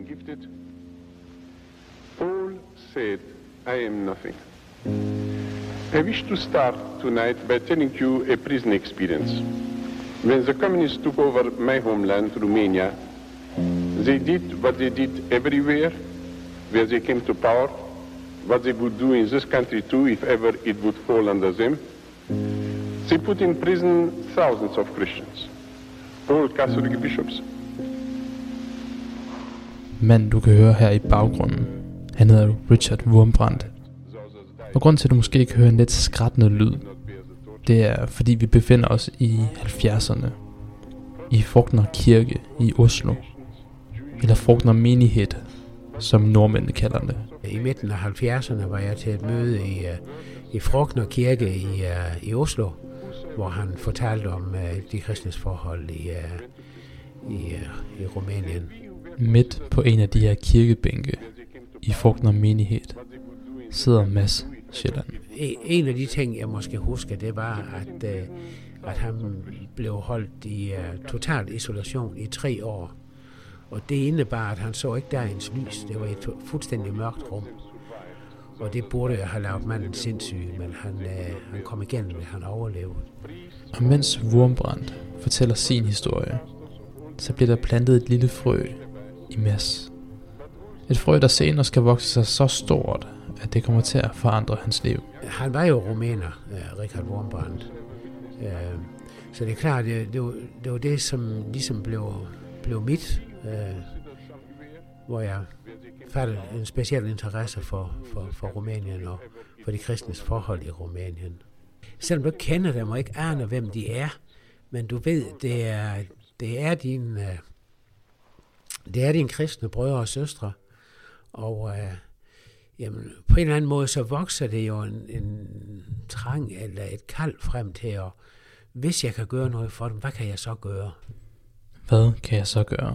been gifted, Paul said, I am nothing. I wish to start tonight by telling you a prison experience. When the communists took over my homeland, Romania, they did what they did everywhere where they came to power, what they would do in this country too if ever it would fall under them. They put in prison thousands of Christians, all Catholic bishops. Mand, du kan høre her i baggrunden, han hedder Richard Wurmbrandt. Og grund til, at du måske ikke høre en lidt skrættende lyd, det er, fordi vi befinder os i 70'erne. I Frugtner Kirke i Oslo. Eller Frogner Menighed, som nordmændene kalder det. I midten af 70'erne var jeg til et møde i, øh, i Frogner Kirke i, øh, i Oslo, hvor han fortalte om øh, de kristnes forhold i, i, i Rumænien. Midt på en af de her kirkebænke i Frugtner Menighed sidder Mads Sjælland. En af de ting, jeg måske husker, det var, at, uh, at han blev holdt i uh, total isolation i tre år. Og det indebar, at han så ikke dagens lys. Det var et fuldstændig mørkt rum. Og det burde jeg have lavet manden sindssyg, men han, øh, han kom igennem det, han overlevede. Og mens Wurmbrandt fortæller sin historie, så bliver der plantet et lille frø i Mads. Et frø, der senere skal vokse sig så stort, at det kommer til at forandre hans liv. Han var jo rumæner, øh, Richard Wurmbrandt. Øh, så det er klart, det, det, var, det var det, som ligesom blev, blev mit øh, hvor jeg fattede en speciel interesse for, for, for Rumænien og for de kristnes forhold i Rumænien. Selvom du kender dem og ikke aner, hvem de er, men du ved, det er, det er din, det er dine kristne brødre og søstre, og øh, jamen, på en eller anden måde, så vokser det jo en, en trang eller et kald frem til, at hvis jeg kan gøre noget for dem, hvad kan jeg så gøre? Hvad kan jeg så gøre?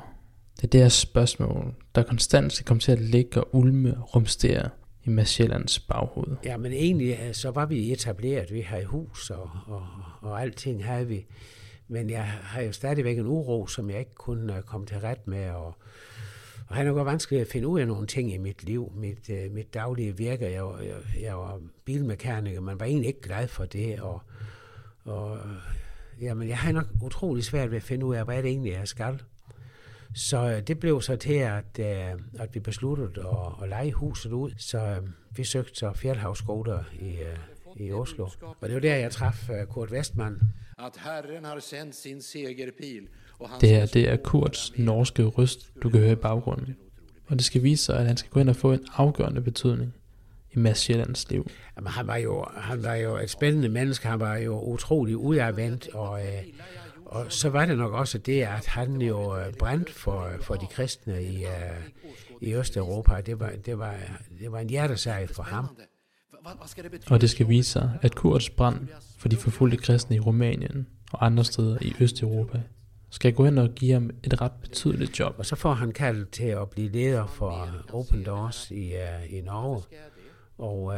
Det er det her spørgsmål, der konstant skal komme til at ligge og ulme og rumstere i Mads Sjællands baghoved. Ja, men egentlig så var vi etableret, vi har i hus og, og, og alting havde vi. Men jeg har jo stadigvæk en uro, som jeg ikke kunne komme til ret med, og, og han er godt vanskeligt at finde ud af nogle ting i mit liv, mit, uh, mit daglige virke. Jeg, var, jeg, jeg var bilmekaniker, man var egentlig ikke glad for det, og, og jamen, jeg har nok utrolig svært ved at finde ud af, hvad det egentlig er, jeg skal. Så øh, det blev så til, at, øh, at vi besluttede at, at lege huset ud. Så vi søgte så Fjeldhavsskoler i, i Oslo. Og det var der, jeg traf Kurt Westman. At Herren har sendt sin segerpil. Det her, det er Kurts norske røst, du kan høre i baggrunden. Og det skal vise sig, at han skal gå ind og få en afgørende betydning i Mads Sjællands liv. Jamen, han, var jo, han var jo et spændende menneske. Han var jo utrolig udadvendt, og, øh, og så var det nok også det, at han jo brændt for, for de kristne i, i Østeuropa. Det var, det, var, det var en hjertesag for ham. Og det skal vise sig, at Kurts brand for de forfulgte kristne i Rumænien og andre steder i Østeuropa skal gå hen og give ham et ret betydeligt job. Og så får han kaldt til at blive leder for Open Doors i, uh, i Norge. Og uh,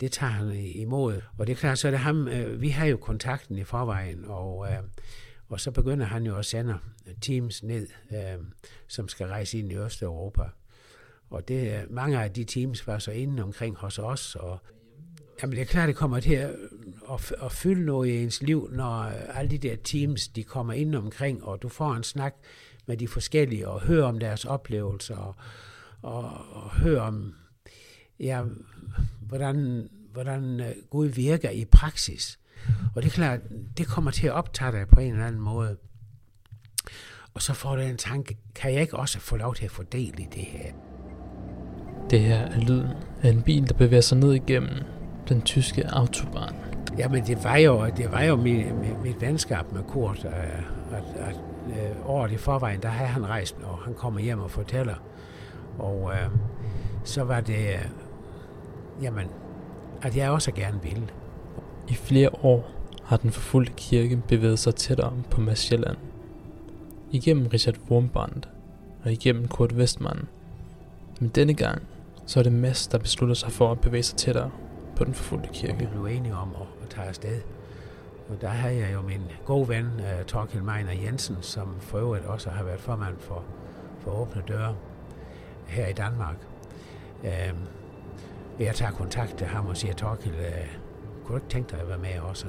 det tager han imod. Og det er klart, så er det ham, uh, vi har jo kontakten i forvejen, og, uh, og så begynder han jo at sende teams ned, uh, som skal rejse ind i Østeuropa. Og det, mange af de teams var så inde omkring hos os, og Jamen det er klart, det kommer til at, at, at fylde noget i ens liv, når øh, alle de der teams, de kommer ind omkring, og du får en snak med de forskellige, og hører om deres oplevelser, og, og, og hører om, ja, hvordan, hvordan øh, Gud virker i praksis. Og det er klart, det kommer til at optage dig på en eller anden måde. Og så får du en tanke, kan jeg ikke også få lov til at få del i det her? Det her er lyden af en bil, der bevæger sig ned igennem den tyske autobahn. Jamen, det var jo, det var jo mit, mit, mit venskab med Kurt, at, at, at øh, året i forvejen, der havde han rejst, og han kommer hjem og fortæller. Og øh, så var det, øh, jamen, at jeg også gerne ville. I flere år har den forfulgte kirke bevæget sig tættere på Mads Sjælland. Igennem Richard Wurmbrandt og igennem Kurt Westman. Men denne gang, så er det Mads, der beslutter sig for at bevæge sig tættere på den forfulgte kirke. Vi blev enige om at, at tage afsted. Og der havde jeg jo min gode ven, øh, uh, Torkild Meiner Jensen, som for øvrigt også har været formand for, for Åbne Døre. her i Danmark. Uh, jeg tager kontakt til ham og siger, Torkild, uh, øh, kunne du ikke tænke dig at være med også?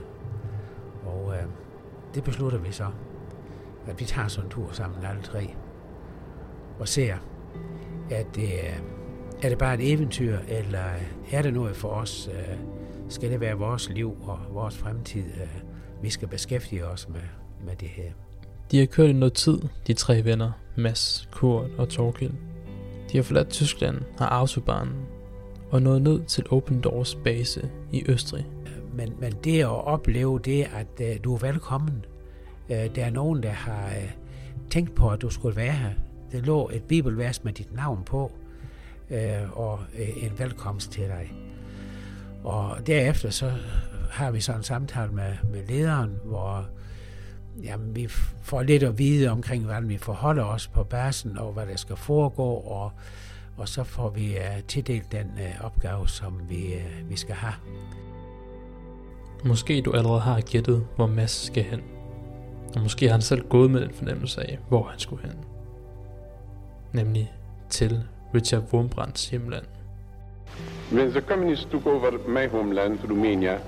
Og uh, det beslutter vi så, at vi tager sådan en tur sammen alle tre og ser, at det, er det bare et eventyr, eller er det noget for os? Øh, skal det være vores liv og vores fremtid, øh, vi skal beskæftige os med, med det her? De har kørt i noget tid, de tre venner, Mads, Kurt og Torkild. De har forladt Tyskland, har autobahn og nået ned til Open Doors base i Østrig. Men, men det at opleve det, at uh, du er velkommen. Uh, der er nogen, der har uh, tænkt på, at du skulle være her. Der lå et bibelvers med dit navn på, øh, og øh, en velkomst til dig. Og derefter så har vi så en samtale med, med lederen, hvor jamen, vi får lidt at vide omkring, hvordan vi forholder os på basen, og hvad der skal foregå, og, og så får vi uh, tildelt den uh, opgave, som vi, uh, vi skal have. Måske du allerede har gættet, hvor Mads skal hen. Og måske har han selv gået med den fornemmelse af, hvor han skulle hen. Nemlig til Richard Wurmbrands hjemland. When the communists took over my homeland, Romania,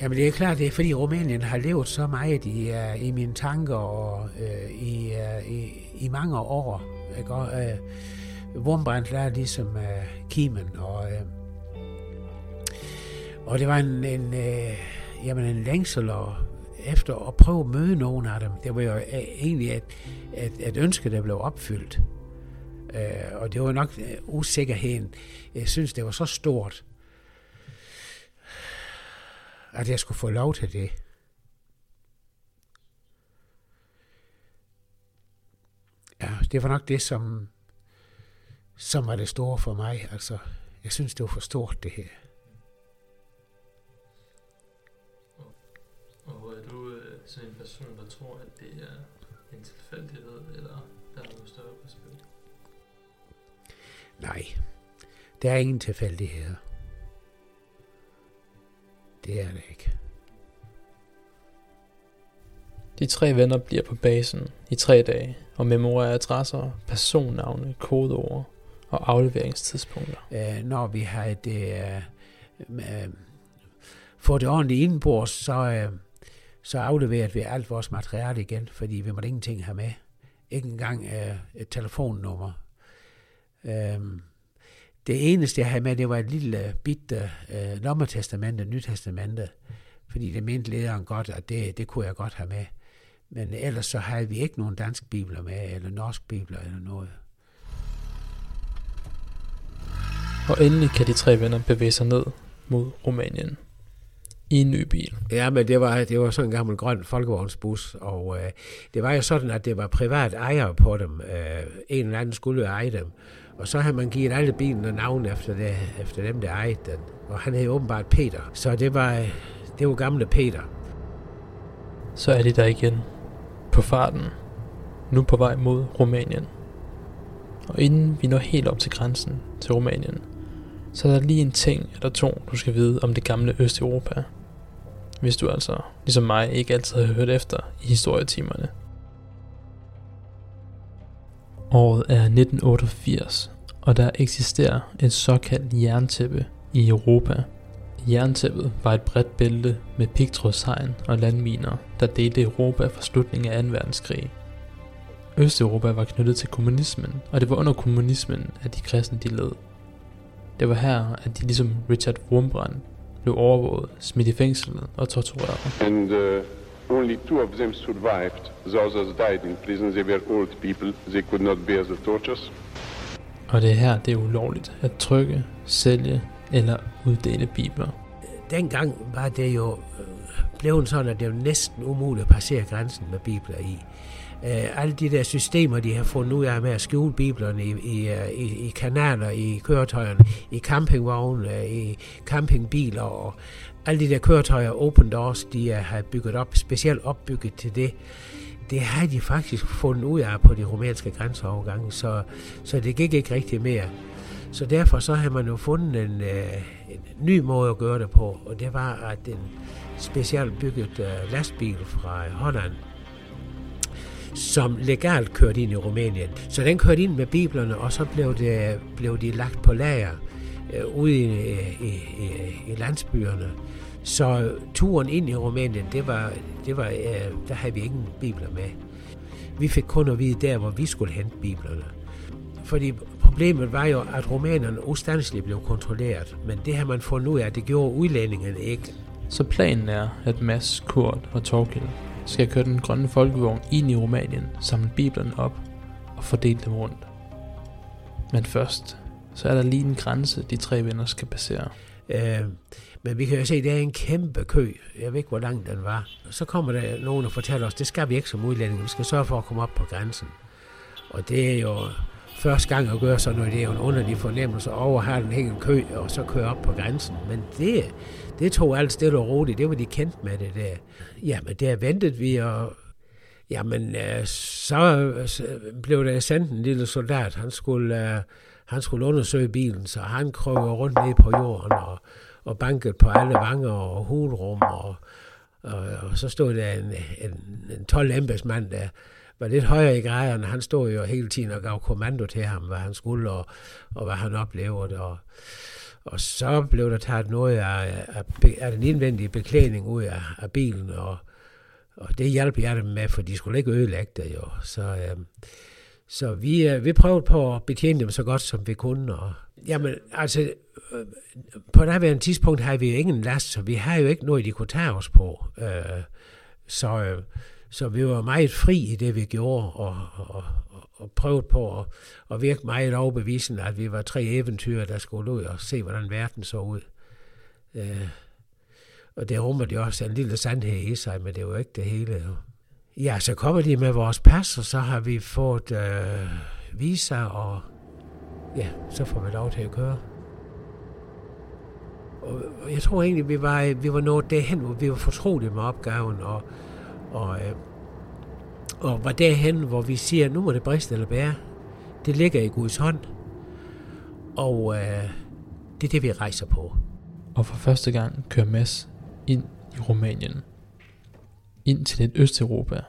Jamen det er klart, det er fordi Rumænien har levet så meget i, uh, i mine tanker og uh, i, uh, i, i mange år. Ikke? Og, uh, Wurmbrand er ligesom uh, kimen, og, uh, og det var en, en, uh, jamen en længsel og, efter at prøve at møde nogen af dem. Det var jo egentlig et, et, et ønske, der blev opfyldt. Uh, og det var nok øh, usikkerheden. Jeg synes, det var så stort, at jeg skulle få lov til det. Ja, det var nok det, som, som var det store for mig. Altså, jeg synes, det var for stort, det her. Nej, der er ingen tilfældigheder. Det er det ikke. De tre venner bliver på basen i tre dage og memorerer adresser, personnavne, kodeord og afleveringstidspunkter. Øh, når vi har det, øh, øh, fået det ordentligt indenbords, så, øh, så afleverer vi alt vores materiale igen, fordi vi måtte ingenting have med. Ikke engang øh, et telefonnummer. Øh, det eneste, jeg havde med, det var et lille bitte øh, lommetestamente, nytestamente, fordi det mente lederen godt, at det, det kunne jeg godt have med. Men ellers så havde vi ikke nogen dansk bibler med, eller norsk bibler eller noget. Og endelig kan de tre venner bevæge sig ned mod Rumænien i en ny bil. Ja, men det var, det var sådan en gammel grøn folkevognsbus, og øh, det var jo sådan, at det var privat ejere på dem. Øh, en eller anden skulle eje dem. Og så havde man givet alle bilen navn efter, det, efter dem, der ejede den. Og han hed åbenbart Peter. Så det var, øh, det var gamle Peter. Så er de der igen. På farten. Nu på vej mod Rumænien. Og inden vi når helt op til grænsen til Rumænien, så er der lige en ting eller to, du skal vide om det gamle Østeuropa. Hvis du altså, ligesom mig, ikke altid har hørt efter i historietimerne. Året er 1988, og der eksisterer et såkaldt jerntæppe i Europa. Jerntæppet var et bredt bælte med pigtrådshegn og landminer, der delte Europa fra slutningen af 2. verdenskrig. Østeuropa var knyttet til kommunismen, og det var under kommunismen, at de kristne de led. Det var her, at de ligesom Richard Wurmbrand blev overvåget, smidt i fængsel og tortureret. and uh, only two of them survived. The others died in prison. They were old people. They could not bear the tortures. Og det er her, det er ulovligt at trykke, sælge eller uddele bibler. Dengang var det jo øh, blevet sådan, at det var næsten umuligt at passere grænsen med bibler i. Uh, alle de der systemer, de har fundet ud af med at skjule biblerne i, i, uh, i, i kanaler, i køretøjerne, i campingvogne, i campingbiler og alle de der køretøjer, open doors, de har bygget op, specielt opbygget til det. Det har de faktisk fundet ud af på de rumænske grænseovergange, så, så det gik ikke rigtig mere. Så derfor så har man jo fundet en, øh, en ny måde at gøre det på, og det var, at en specielt bygget øh, lastbil fra Holland, som legalt kørte ind i Rumænien. Så den kørte ind med biblerne, og så blev, det, blev de lagt på lager øh, ude i, i, i, i landsbyerne. Så turen ind i Rumænien, det var, det var, øh, der havde vi ingen bibler med. Vi fik kun at vide der, hvor vi skulle hente biblerne. Fordi problemet var jo, at rumænerne ustandsligt blev kontrolleret, men det har man fundet ud af, det gjorde udlændingene ikke. Så planen er, at Mads, Kurt og Torkild skal køre den grønne folkevogn ind i Rumænien, samle biblerne op og fordele dem rundt. Men først, så er der lige en grænse, de tre venner skal passere. Øh, men vi kan jo se, at det er en kæmpe kø. Jeg ved ikke, hvor lang den var. Så kommer der nogen og fortæller os, det skal vi ikke som udlændinge. Vi skal sørge for at komme op på grænsen. Og det er jo første gang at gøre sådan noget. Det er jo en underlig fornemmelse over her den en hel kø og så køre op på grænsen. Men det, det tog alt stille og roligt. Det var de kendt med det der. Jamen, der ventede vi, og jamen, øh, så øh, blev der sendt en lille soldat. Han skulle, øh, han skulle undersøge bilen, så han krøver rundt ned på jorden og, og bankede på alle vanger og hulrum. Og, og, og så stod der en, en, en 12 embedsmand, der var lidt højere i grejerne. Han stod jo hele tiden og gav kommando til ham, hvad han skulle og, og hvad han oplevede. Og, og så blev der taget noget af, af, af den indvendige beklædning ud af, af bilen, og, og det hjalp jeg dem med, for de skulle ikke ødelægge det jo. Så, øh, så vi, øh, vi prøvede på at betjene dem så godt, som vi kunne. Og, jamen, altså, øh, på det tidspunkt havde vi jo ingen last, så vi havde jo ikke noget, de kunne tage os på. Øh, så, øh, så vi var meget fri i det, vi gjorde, og, og, og prøvede på at, at virke meget overbevisende, at vi var tre eventyr, der skulle ud og se, hvordan verden så ud. Øh, og det rummer jo også en lille sandhed i sig, men det var jo ikke det hele. Ja, så kommer de med vores pas, og så har vi fået øh, visa, og ja, så får vi lov til at køre. Og jeg tror egentlig, vi var, vi var nået derhen, hvor vi var fortrolige med opgaven, og, og øh, og var derhen, hvor vi siger, nu må det briste eller bære. Det ligger i Guds hånd. Og øh, det er det, vi rejser på. Og for første gang kører Mads ind i Rumænien. Ind til et Østeuropa,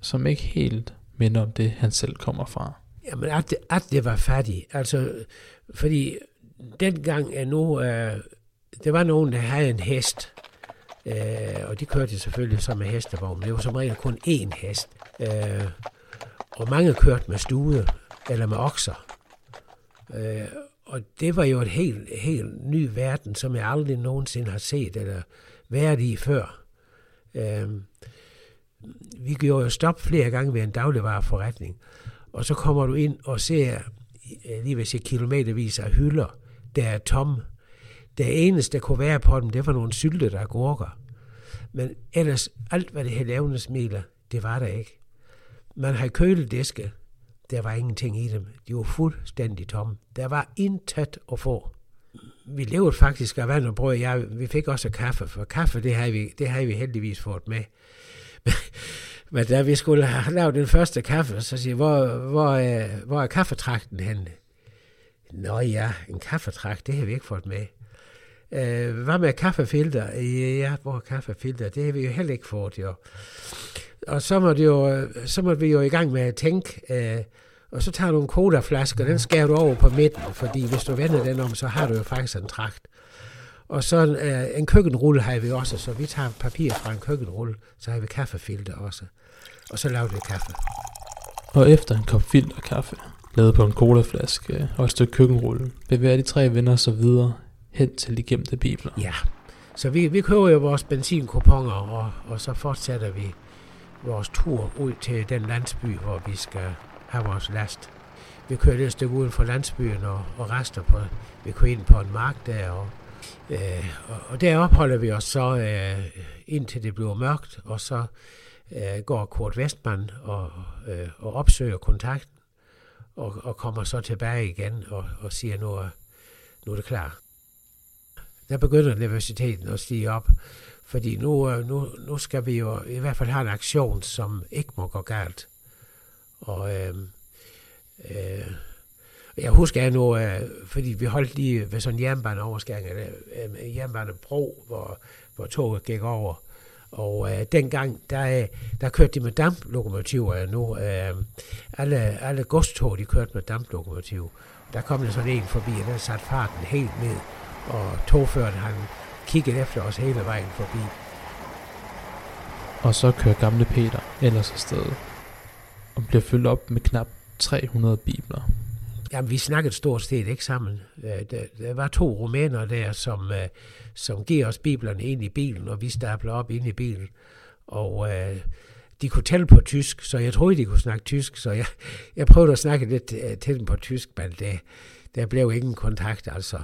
som ikke helt minder om det, han selv kommer fra. Jamen, at det, at det var fattigt. Altså, fordi dengang er nu, øh, der var nogen, der havde en hest, øh, og de kørte selvfølgelig så med hestevogn. Det var som regel kun én hest. Øh, og mange kørte med stude eller med okser. Øh, og det var jo et helt, helt ny verden, som jeg aldrig nogensinde har set eller været i før. Øh, vi gjorde jo stop flere gange ved en dagligvareforretning, og så kommer du ind og ser øh, lige ved sige kilometervis af hylder, der er tomme. Det eneste, der kunne være på dem, det var nogle sylte, der gurker. Men ellers, alt hvad det havde levnedsmidler, det var der ikke. Man havde kølediske. Der var ingenting i dem. De var fuldstændig tomme. Der var intet at få. Vi levede faktisk af vand og brød. Ja, vi fik også kaffe, for kaffe, det havde vi, det havde vi heldigvis fået med. Men da vi skulle have lavet den første kaffe, så siger jeg, hvor, hvor, er, hvor er kaffetrakten henne? Nå ja, en kaffetrakt, det har vi ikke fået med. Øh, hvad med kaffefilter? Ja, hvor er kaffefilter? Det har vi jo heller ikke fået, jo og så måtte, jo, så måtte vi jo i gang med at tænke, øh, og så tager du en kodaflaske, og den skærer du over på midten, fordi hvis du vender den om, så har du jo faktisk en trakt. Og så øh, en køkkenrulle har vi også, så vi tager papir fra en køkkenrulle, så har vi kaffefilter også. Og så laver vi kaffe. Og efter en kop filter kaffe, lavet på en colaflaske og et stykke køkkenrulle, bevæger de tre venner sig videre hen til de gemte bibler. Ja, så vi, vi køber jo vores benzinkuponer, og, og så fortsætter vi vores tur ud til den landsby, hvor vi skal have vores last. Vi kørte et stykke uden for landsbyen og, og rester på, vi kører ind på en mark der, og, øh, og, der opholder vi os så øh, indtil det bliver mørkt, og så øh, går Kurt Westman og, øh, og opsøger kontakten, og, og kommer så tilbage igen og, og siger, nu er, nu er det klar. Der begynder universiteten at stige op, fordi nu, øh, nu, nu skal vi jo i hvert fald have en aktion, som ikke må gå galt. Og øh, øh, jeg husker jeg nu, øh, fordi vi holdt lige ved sådan en jernbaneoverskæring, øh, en øh, jernbanebro, hvor, hvor toget gik over. Og øh, dengang, der, øh, der kørte de med damplokomotiver nu. Øh, alle, alle godstog, de kørte med damplokomotiv. Der kom der sådan en forbi, og der satte farten helt ned. Og togføreren, han kiggede efter os hele vejen forbi. Og så kører gamle Peter ellers afsted og bliver fyldt op med knap 300 bibler. Jamen, vi snakkede stort set ikke sammen. Øh, der, der var to rumæner der, som, øh, som giver os biblerne ind i bilen, og vi stabler op ind i bilen. Og øh, de kunne tælle på tysk, så jeg troede, de kunne snakke tysk, så jeg, jeg prøvede at snakke lidt øh, til dem på tysk, men det, der blev ingen kontakt, altså.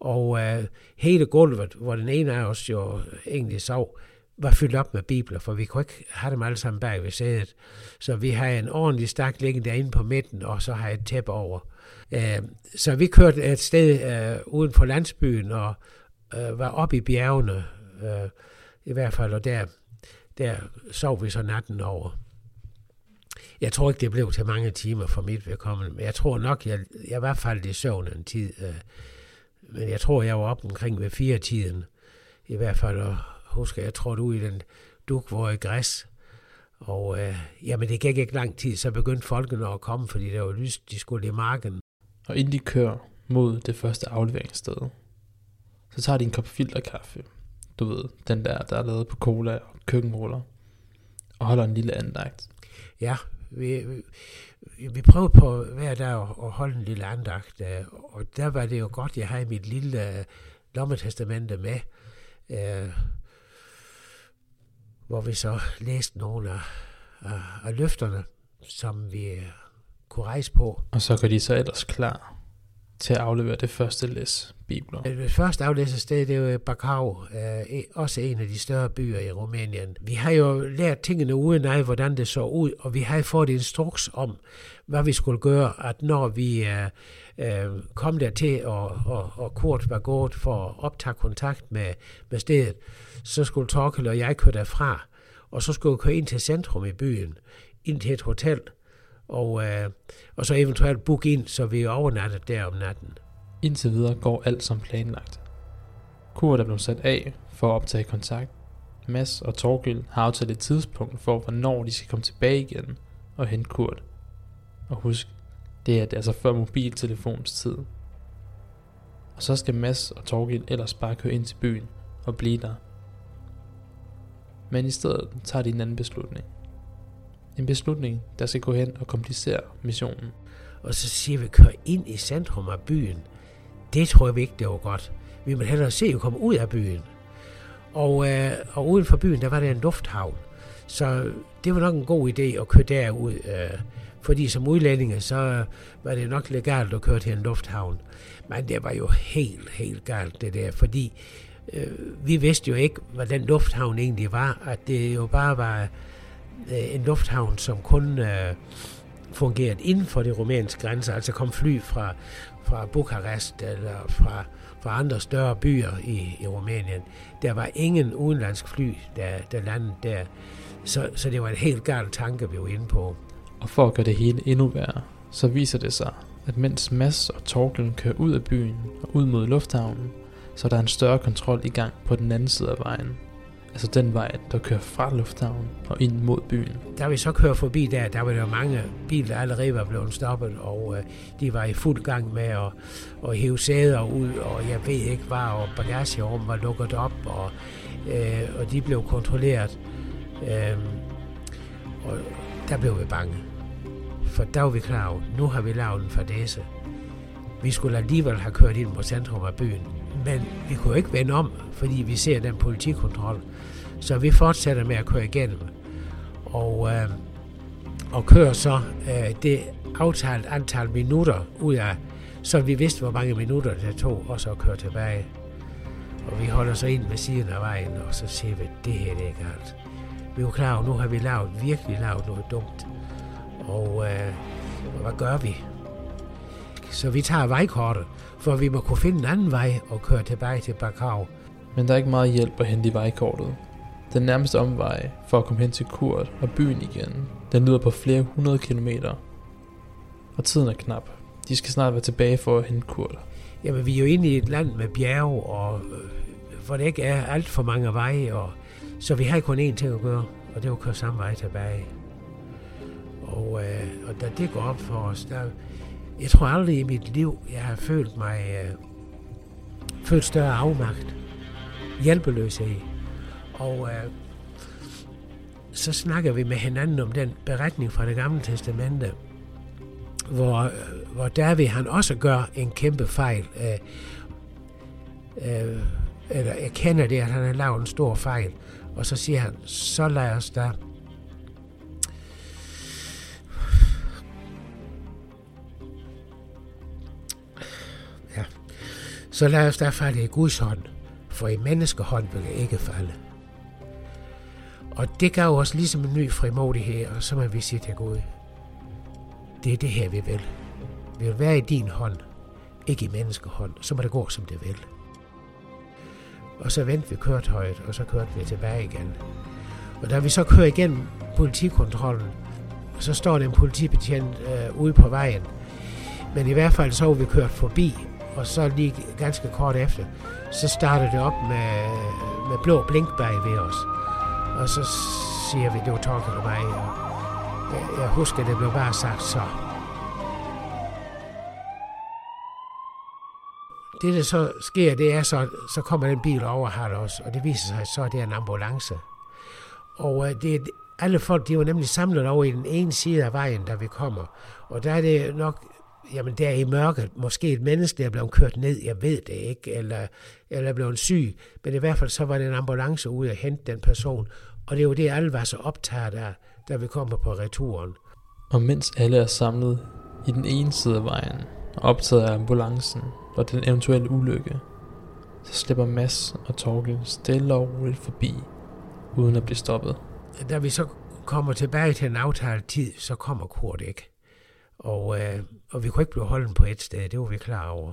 Og øh, hele gulvet, hvor den ene af os jo egentlig sov, var fyldt op med bibler, for vi kunne ikke have dem alle sammen bag ved sædet. Så vi har en ordentlig stak liggende derinde på midten, og så har jeg et tæppe over. Øh, så vi kørte et sted øh, uden for landsbyen, og øh, var oppe i bjergene, i hvert fald, og der, der sov vi så natten over. Jeg tror ikke, det blev til mange timer for mit vedkommende, men jeg tror nok, jeg, jeg var faldet i søvn en tid. men jeg tror, jeg var op omkring ved fire tiden, i hvert fald, og husker, jeg trådte ud i den i græs. Og øh, jamen, det gik ikke lang tid, så begyndte folkene at komme, fordi der var lyst, de skulle i marken. Og inden de kører mod det første afleveringssted, så tager de en kop filterkaffe. Du ved, den der, der er lavet på cola og køkkenruller. Og holder en lille andagt. Ja, vi, vi, vi prøvede på hver dag at holde en lille andagt. Øh, og der var det jo godt, jeg havde mit lille øh, lommetestamente med. Øh, hvor vi så læste nogle af, af, af løfterne, som vi øh, kunne rejse på. Og så går de så ellers klar til at aflevere det første læs bibler. Det første aflæsested, det er jo Bacau, øh, også en af de større byer i Rumænien. Vi har jo lært tingene uden af, hvordan det så ud, og vi har fået instruks om, hvad vi skulle gøre, at når vi øh, øh, kom der til, og, og, og Kurt var gået for at optage kontakt med, med stedet, så skulle Torkel og jeg køre derfra, og så skulle vi køre ind til centrum i byen, ind til et hotel, og, øh, og så eventuelt booke ind, så vi overnatter der om natten. Indtil videre går alt som planlagt. Kurt er blevet sat af for at optage kontakt. Mads og Torgild har aftalt et tidspunkt for, hvornår de skal komme tilbage igen og hente Kurt. Og husk, det er altså før mobiltelefons tid. Og så skal Mads og Torgild ellers bare køre ind til byen og blive der. Men i stedet tager de en anden beslutning. En beslutning, der skal gå hen og komplicere missionen. Og så siger vi, kør ind i centrum af byen. Det tror jeg ikke, det var godt. Vi må hellere se at komme ud af byen. Og, øh, og uden for byen, der var der en lufthavn. Så det var nok en god idé at køre derud. Øh, fordi som udlændinge, så var det nok legalt at køre til en lufthavn. Men det var jo helt, helt galt det der, fordi øh, vi vidste jo ikke, hvad den lufthavn egentlig var. At det jo bare var øh, en lufthavn, som kun øh, fungerede inden for de rumænske grænser. Altså kom fly fra, fra Bukarest eller fra, fra andre større byer i, i Rumænien. Der var ingen udenlandsk fly, der, der landede der. Så, så det var en helt galt tanke, vi var inde på. Og for at gøre det hele endnu værre, så viser det sig, at mens Mads og Torkel kører ud af byen og ud mod lufthavnen, så er der en større kontrol i gang på den anden side af vejen. Altså den vej, der kører fra lufthavnen og ind mod byen. Da vi så kører forbi der, der var der mange biler, der allerede var blevet stoppet, og øh, de var i fuld gang med at, at hive sæder ud, og jeg ved ikke hvad, og bagagerum var lukket op, og, øh, og de blev kontrolleret. Øh, og der blev vi bange. For der var vi klar over, nu har vi lavet en fadese. Vi skulle alligevel have kørt ind på centrum af byen. Men vi kunne ikke vende om, fordi vi ser den politikontrol. Så vi fortsætter med at køre igennem. Og, øh, og kører så øh, det aftalt antal minutter ud af, så vi vidste, hvor mange minutter det tog også at køre tilbage. Og vi holder så ind ved siden af vejen, og så siger vi, det her det er galt. Vi er jo klar over, nu har vi lavet, virkelig lavet noget dumt. Og øh, hvad gør vi? Så vi tager vejkortet, for vi må kunne finde en anden vej og køre tilbage til Bakau. Men der er ikke meget hjælp at hente i vejkortet. Den nærmeste omvej for at komme hen til Kurt og byen igen, den lyder på flere hundrede kilometer. Og tiden er knap. De skal snart være tilbage for at hente Kurt. Jamen, vi er jo inde i et land med bjerge, og øh, hvor der ikke er alt for mange veje, og Så vi havde kun én ting at gøre, og det var at køre samme vej tilbage. Og, øh, og da det går op for os, der, jeg tror aldrig i mit liv, jeg har følt mig øh, følt større afmagt, hjælpeløshed. Og øh, så snakker vi med hinanden om den beretning fra det gamle testamente, hvor, øh, hvor David han også gør en kæmpe fejl. Øh, øh, eller erkender det, at han har lavet en stor fejl. Og så siger han, så lad os da Så lad os da falde i Guds hånd, for i menneskehånd vil jeg ikke falde. Og det gav os ligesom en ny frimodighed, og så må vi sige til Gud, det er det her, vi vil. Vi vil være i din hånd, ikke i menneskehånd. Så må det gå, som det vil. Og så vendte vi køretøjet, og så kørte vi tilbage igen. Og da vi så kører igennem politikontrollen, så står der en politibetjent øh, ude på vejen. Men i hvert fald så var vi kørt forbi, og så lige ganske kort efter, så starter det op med, med blå blink bag ved os. Og så siger vi, det var Torkel og mig, og jeg, jeg husker, det blev bare sagt så. Det, der så sker, det er så, så kommer den bil over her os, og det viser sig, så er det en ambulance. Og øh, det, alle folk, de var nemlig samlet over i den ene side af vejen, der vi kommer. Og der er det nok, jamen der i mørket, måske et menneske, der er blevet kørt ned, jeg ved det ikke, eller, eller er blevet syg. Men i hvert fald så var det en ambulance ude at hente den person. Og det er jo det, alle var så optaget af, da vi kommer på returen. Og mens alle er samlet i den ene side af vejen, og optaget af ambulancen og den eventuelle ulykke, så slipper Mads og Torkel stille og roligt forbi, uden at blive stoppet. Da vi så kommer tilbage til en aftalt tid, så kommer Kurt ikke. Og, øh, og vi kunne ikke blive holden på et sted, det var vi klar over.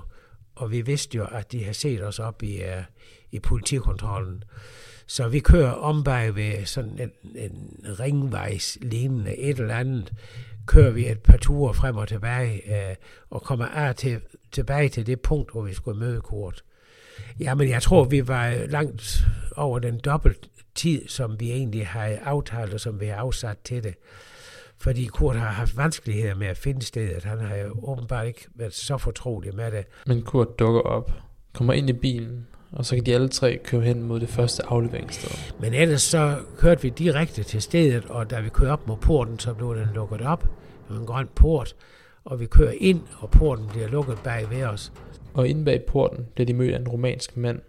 Og vi vidste jo, at de havde set os op i, øh, i politikontrollen. Så vi kører om bag ved sådan en, en ringvejs lignende et eller andet, kører vi et par ture frem og tilbage, øh, og kommer af til, tilbage til det punkt, hvor vi skulle møde kort. Jamen, jeg tror, vi var langt over den dobbelt tid, som vi egentlig har aftalt, og som vi har afsat til det. Fordi Kurt har haft vanskeligheder med at finde stedet. Han har jo åbenbart ikke været så fortrolig med det. Men Kurt dukker op, kommer ind i bilen, og så kan de alle tre køre hen mod det første afleveringssted. Men ellers så kørte vi direkte til stedet, og da vi kører op mod porten, så blev den lukket op. Det var en grøn port, og vi kører ind, og porten bliver lukket bag ved os. Og inde bag porten bliver de mødt af en romansk mand,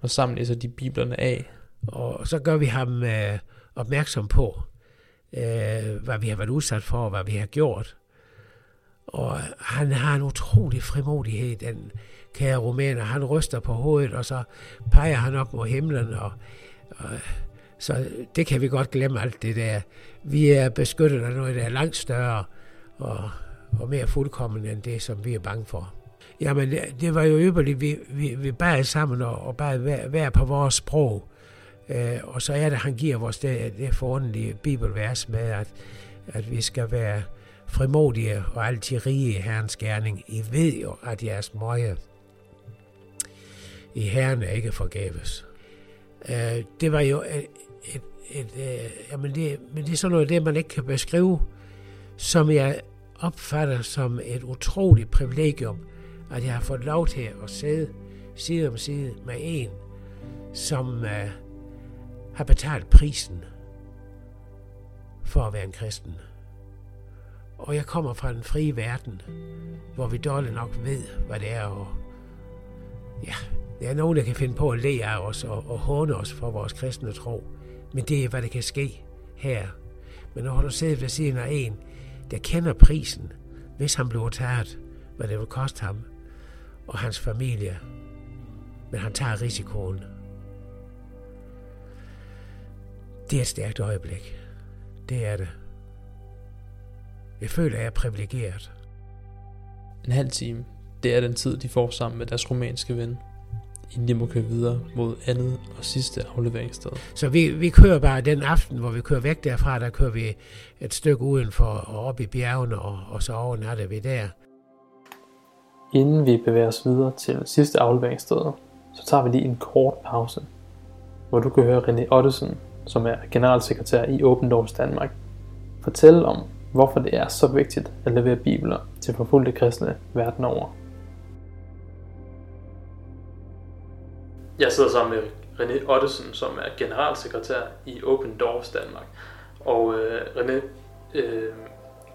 og sammen læser de biblerne af. Og så gør vi ham øh, opmærksom på, øh, hvad vi har været udsat for, og hvad vi har gjort. Og han har en utrolig frimodighed, den kære romaner. Han ryster på hovedet, og så peger han op mod himlen, og, og så det kan vi godt glemme alt det der. Vi er beskyttet af noget, der er langt større og, og mere fuldkommen end det, som vi er bange for. Jamen, det, det var jo ypperligt. Vi, vi, vi bad sammen og, og bad hver, hver på vores sprog. Øh, og så er det, han giver vores det, det forunderlige bibelvers med, at, at vi skal være frimodige og altid rige i Herrens gerning. I ved jo, at jeres møje i Herren er ikke forgæves. Øh, det var jo et, et, et, et jamen det, men det er sådan noget, det man ikke kan beskrive, som jeg opfatter som et utroligt privilegium, at jeg har fået lov til at sidde side om side med en, som uh, har betalt prisen for at være en kristen. Og jeg kommer fra en fri verden, hvor vi dårligt nok ved, hvad det er. Og ja, der er nogen, der kan finde på at lære af os og, og håne os for vores kristne tro. Men det er, hvad der kan ske her. Men når du sidder ved siden af en, der kender prisen, hvis han bliver taget, hvad det vil koste ham og hans familie. Men han tager risikoen. Det er et stærkt øjeblik. Det er det. Jeg føler, at jeg er privilegeret. En halv time, det er den tid, de får sammen med deres romanske ven, inden de må køre videre mod andet og sidste afleveringssted. Så vi, vi kører bare den aften, hvor vi kører væk derfra, der kører vi et stykke udenfor og op i bjergene, og, og så overnatter vi der. Inden vi bevæger os videre til sidste afleveringssted, så tager vi lige en kort pause. hvor du kan høre René Ottesen, som er generalsekretær i Open Doors Danmark, fortælle om, hvorfor det er så vigtigt at levere bibler til forfulgte kristne verden over. Jeg sidder sammen med René Ottesen, som er generalsekretær i Open Doors Danmark. Og øh, René, øh,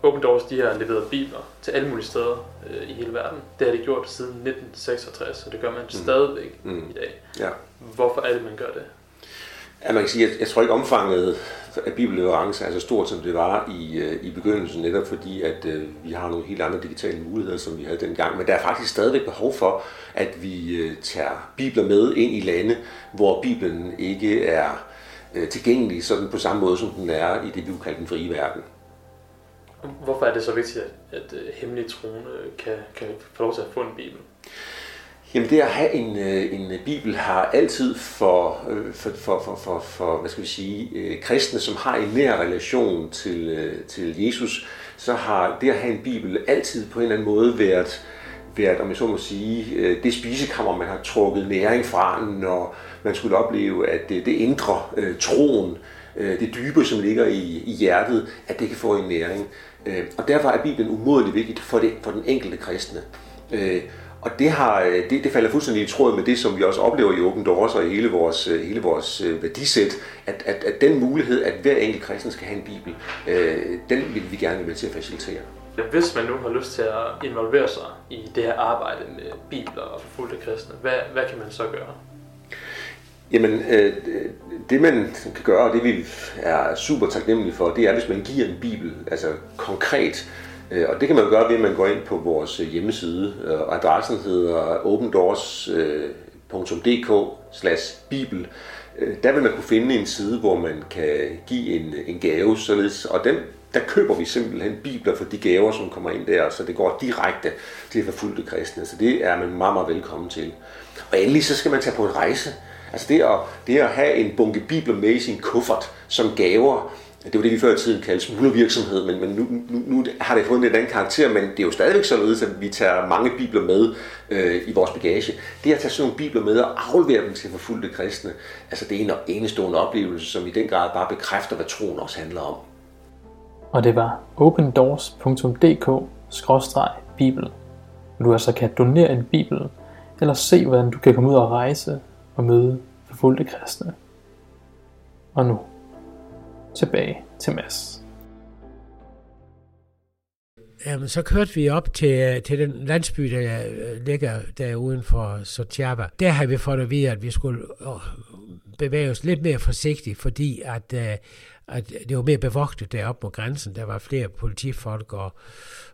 Open Doors de har leveret bibler til alle mulige steder øh, i hele verden. Det har de gjort siden 1966, og det gør man mm. stadigvæk mm. i dag. Ja. Hvorfor er det, man gør det? Ja, man kan sige, at jeg tror ikke omfanget af bibelleverance er så stort, som det var i, øh, i begyndelsen, netop fordi, at øh, vi har nogle helt andre digitale muligheder, som vi havde dengang. Men der er faktisk stadigvæk behov for, at vi øh, tager bibler med ind i lande, hvor Bibelen ikke er øh, tilgængelig sådan på samme måde, som den er i det, vi kalder den frie verden. Hvorfor er det så vigtigt, at, at øh, hemmelige troende kan, kan få lov til at få en bibel? Jamen det at have en, øh, en bibel har altid for, øh, for, for, for, for, for hvad skal vi sige, øh, kristne, som har en nær relation til, til Jesus, så har det at have en bibel altid på en eller anden måde været, været om jeg så må sige, det spisekammer, man har trukket næring fra, når man skulle opleve, at det, det indre troen, det dybe, som ligger i, i hjertet, at det kan få en næring. Og derfor er Bibelen umådelig vigtigt for, det, for den enkelte kristne. Øh, og det, har, øh, det, det falder fuldstændig i tråd med det, som vi også oplever i Open Doors og i hele vores, hele vores værdisæt, at, at, at den mulighed, at hver enkelt kristen skal have en bibel, den vil vi gerne være med til at facilitere. Hvis man nu har lyst til at involvere sig i det her arbejde med bibler og forfulgte kristne, hvad, hvad kan man så gøre? Jamen, øh, det man kan gøre, og det vi er super taknemmelige for, det er, hvis man giver en bibel, altså konkret. Øh, og det kan man gøre ved, at man går ind på vores øh, hjemmeside, øh, og adressen hedder opendoors.dk øh, slash bibel. Der vil man kunne finde en side, hvor man kan give en, en gave, således, og den, der køber vi simpelthen bibler for de gaver, som kommer ind der, så det går direkte til forfulgte kristne. Så det er man meget, meget velkommen til. Og endelig så skal man tage på en rejse. Altså det at, det at have en bunke bibler med i sin kuffert som gaver, det var det, vi før i tiden kaldte smuglervirksomhed, men, men nu, nu, nu har det fået en anden karakter, men det er jo stadigvæk således, at vi tager mange bibler med øh, i vores bagage. Det at tage sådan nogle bibler med og aflevere dem til forfulgte kristne, altså det er en enestående oplevelse, som i den grad bare bekræfter, hvad troen også handler om. Og det var opendoors.dk-bibel. Du altså kan donere en bibel, eller se, hvordan du kan komme ud og rejse og møde forfulgte kristne. Og nu tilbage til Mads. Jamen, så kørte vi op til, øh, til den landsby, der øh, ligger der uden for Sotiaba. Der har vi fået at vide, at vi skulle øh, bevæge os lidt mere forsigtigt, fordi at, at det var mere bevogtet deroppe mod grænsen. Der var flere politifolk og,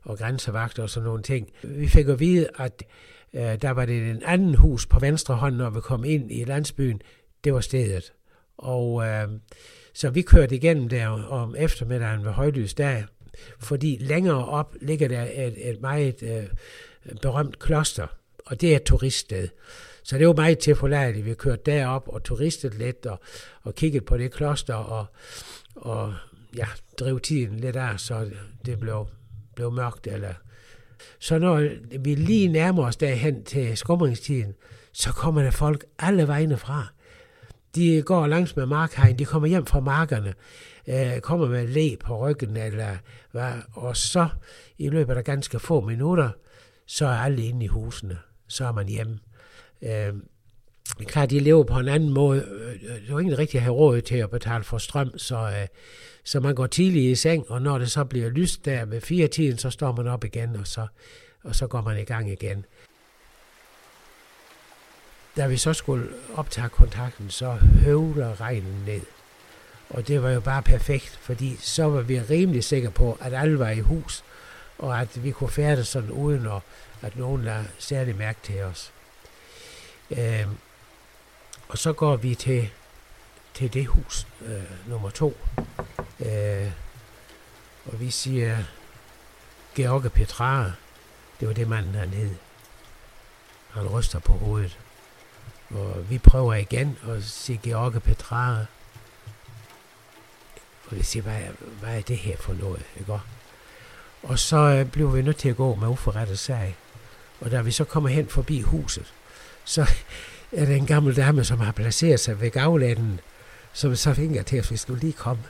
og grænsevagter og sådan nogle ting. Vi fik at vide, at øh, der var det en anden hus på venstre hånd, når vi kom ind i landsbyen. Det var stedet. Og øh, så vi kørte igennem der om eftermiddagen ved højlys dag, fordi længere op ligger der et, et meget øh, berømt kloster, og det er et turiststed. Så det var meget tilforladeligt. Vi kørte derop og turistede lidt og, og kiggede på det kloster og, og ja, drev tiden lidt af, så det blev, blev mørkt eller så når vi lige nærmer os derhen til skumringstiden, så kommer der folk alle vegne fra. De går langs med markhegn, de kommer hjem fra markerne, øh, kommer med læ på ryggen, eller hvad, og så i løbet af ganske få minutter, så er alle inde i husene. Så er man hjemme. Øh, det klart, de lever på en anden måde. Øh, det var ikke rigtig at have råd til at betale for strøm, så, øh, så man går tidligt i seng, og når det så bliver lyst der ved fire tiden, så står man op igen, og så, og så går man i gang igen. Da vi så skulle optage kontakten, så høvler regnen ned. Og det var jo bare perfekt, fordi så var vi rimelig sikre på, at alle var i hus, og at vi kunne færdes sådan uden at, at nogen lader særlig mærke til os. Øh, og så går vi til, til det hus, øh, nummer to. Øh, og vi siger, George Petra, det var det manden han hed. Han ryster på hovedet. Og vi prøver igen at se George Petrara. Og vi siger, hvad, hvad er det her for noget? Ikke? Og så øh, blev vi nødt til at gå med uforrettet sag. Og da vi så kommer hen forbi huset, så er der en gammel dame, som har placeret sig ved gavlanden, som så vinker til os, vi skulle lige komme.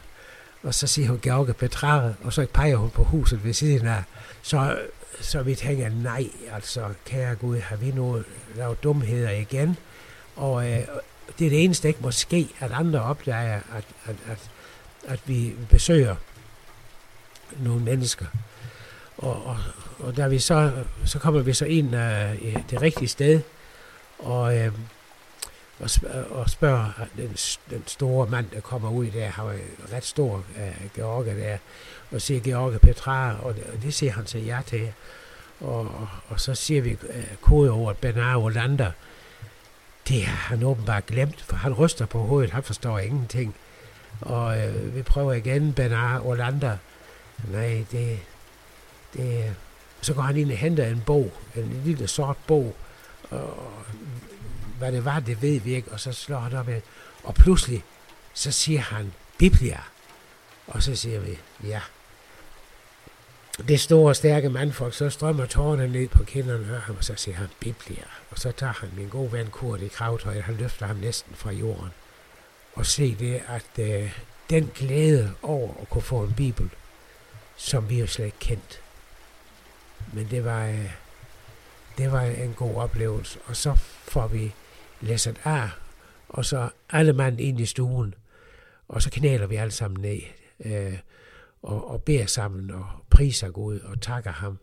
Og så siger hun George Petrare, og så peger hun på huset ved siden af. Så, så vi tænker, nej, altså, kære Gud, har vi nu lavet dumheder igen? Og øh, det er det eneste ikke må ske, at andre opdager, at, at, at, at vi besøger nogle mennesker. Og, og, og der vi så, så kommer vi så ind øh, i det rigtige sted, og, øh, og, spørger, og spørger den, den store mand, der kommer ud der, har jo ret stor øh, George der, og siger George Petra, og det, og det siger han til ja til. Og, og, og så siger vi øh, kodeordet Bernard Olander. Det har han åbenbart glemt, for han ryster på hovedet, han forstår ingenting. Og øh, vi prøver igen, Bernard Orlander. Nej, det, det, så går han ind og henter en bog, en lille sort bog, og hvad det var, det ved vi ikke, og så slår han op, og pludselig, så siger han, Biblia. Og så siger vi, ja. Det store, stærke mandfolk, så strømmer tårerne ned på kinderne, af ham, og så siger han, Biblia. Og så tager han min gode ven Kurt i kravtøjet, han løfter ham næsten fra jorden. Og se det, at øh, den glæde over at kunne få en bibel, som vi jo slet ikke kendt, men det var, øh, det var en god oplevelse. Og så får vi læsset af, og så alle mand ind i stuen, og så knæler vi alle sammen ned, øh, og, og beder sammen, og priser Gud, og takker ham.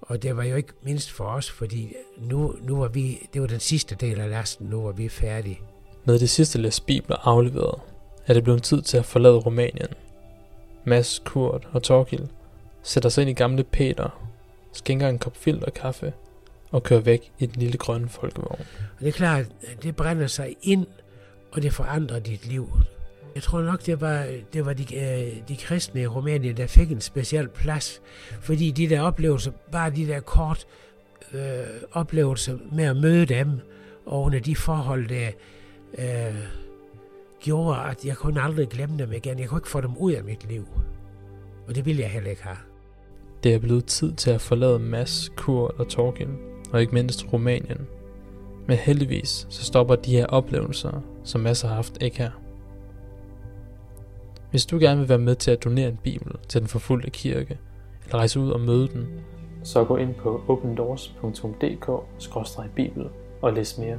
Og det var jo ikke mindst for os, fordi nu, nu var vi, det var den sidste del af lasten, nu var vi færdige. Med det sidste læs bibler afleveret, er det blevet tid til at forlade Rumænien. Mads, Kurt og Torgild sætter sig ind i gamle Peter skænker en kop filter kaffe og kører væk i den lille grønne folkevogn. Og det er klart, det brænder sig ind, og det forandrer dit liv. Jeg tror nok, det var, det var de, øh, de kristne i Rumænien, der fik en speciel plads, fordi de der oplevelser, bare de der kort øh, oplevelser med at møde dem, og under de forhold, der øh, gjorde, at jeg kunne aldrig glemme dem igen. Jeg kunne ikke få dem ud af mit liv. Og det ville jeg heller ikke have. Det er blevet tid til at forlade Mads, Kurt og Torgild, og ikke mindst Rumænien. Men heldigvis så stopper de her oplevelser, som Mads har haft ikke her. Hvis du gerne vil være med til at donere en bibel til den forfulgte kirke, eller rejse ud og møde den, så gå ind på opendoors.dk-bibel og læs mere.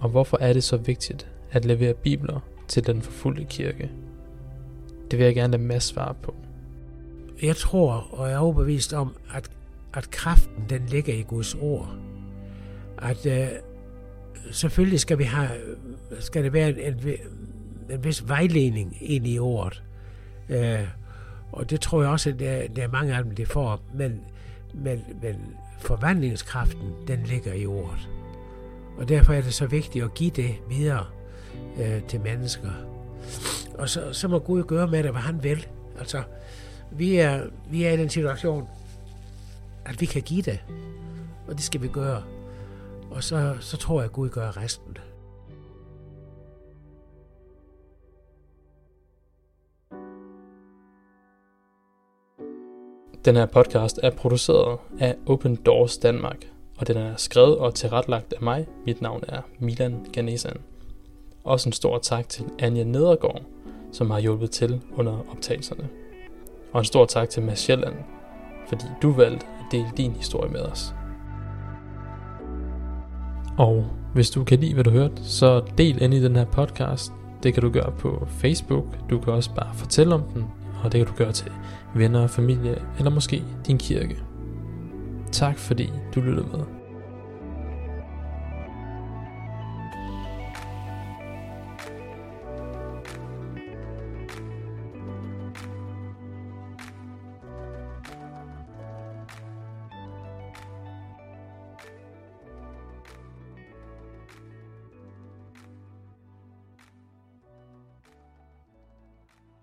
Og hvorfor er det så vigtigt at levere bibler til den forfulgte kirke? Det vil jeg gerne lade Mads svare på. Jeg tror og er overbevist om, at, at kraften den ligger i Guds ord. At øh, selvfølgelig skal vi have, skal det være en, en, en vis vejledning ind i ordet. Øh, og det tror jeg også, at der, der er mange af dem, det får. Men, men, men forvandlingskraften, den ligger i ordet. Og derfor er det så vigtigt at give det videre øh, til mennesker. Og så, så må Gud gøre med det, hvad han vil. Altså, vi er, vi er i den situation, at vi kan give det. Og det skal vi gøre. Og så, så tror jeg, at Gud gør resten. Den her podcast er produceret af Open Doors Danmark, og den er skrevet og tilrettelagt af mig. Mit navn er Milan Ganesan. Også en stor tak til Anja Nedergaard, som har hjulpet til under optagelserne. Og en stor tak til Mads Sjælland, fordi du valgte at dele din historie med os. Og hvis du kan lide, hvad du hørte, så del ind i den her podcast. Det kan du gøre på Facebook. Du kan også bare fortælle om den, og det kan du gøre til venner og familie, eller måske din kirke. Tak fordi du lyttede med.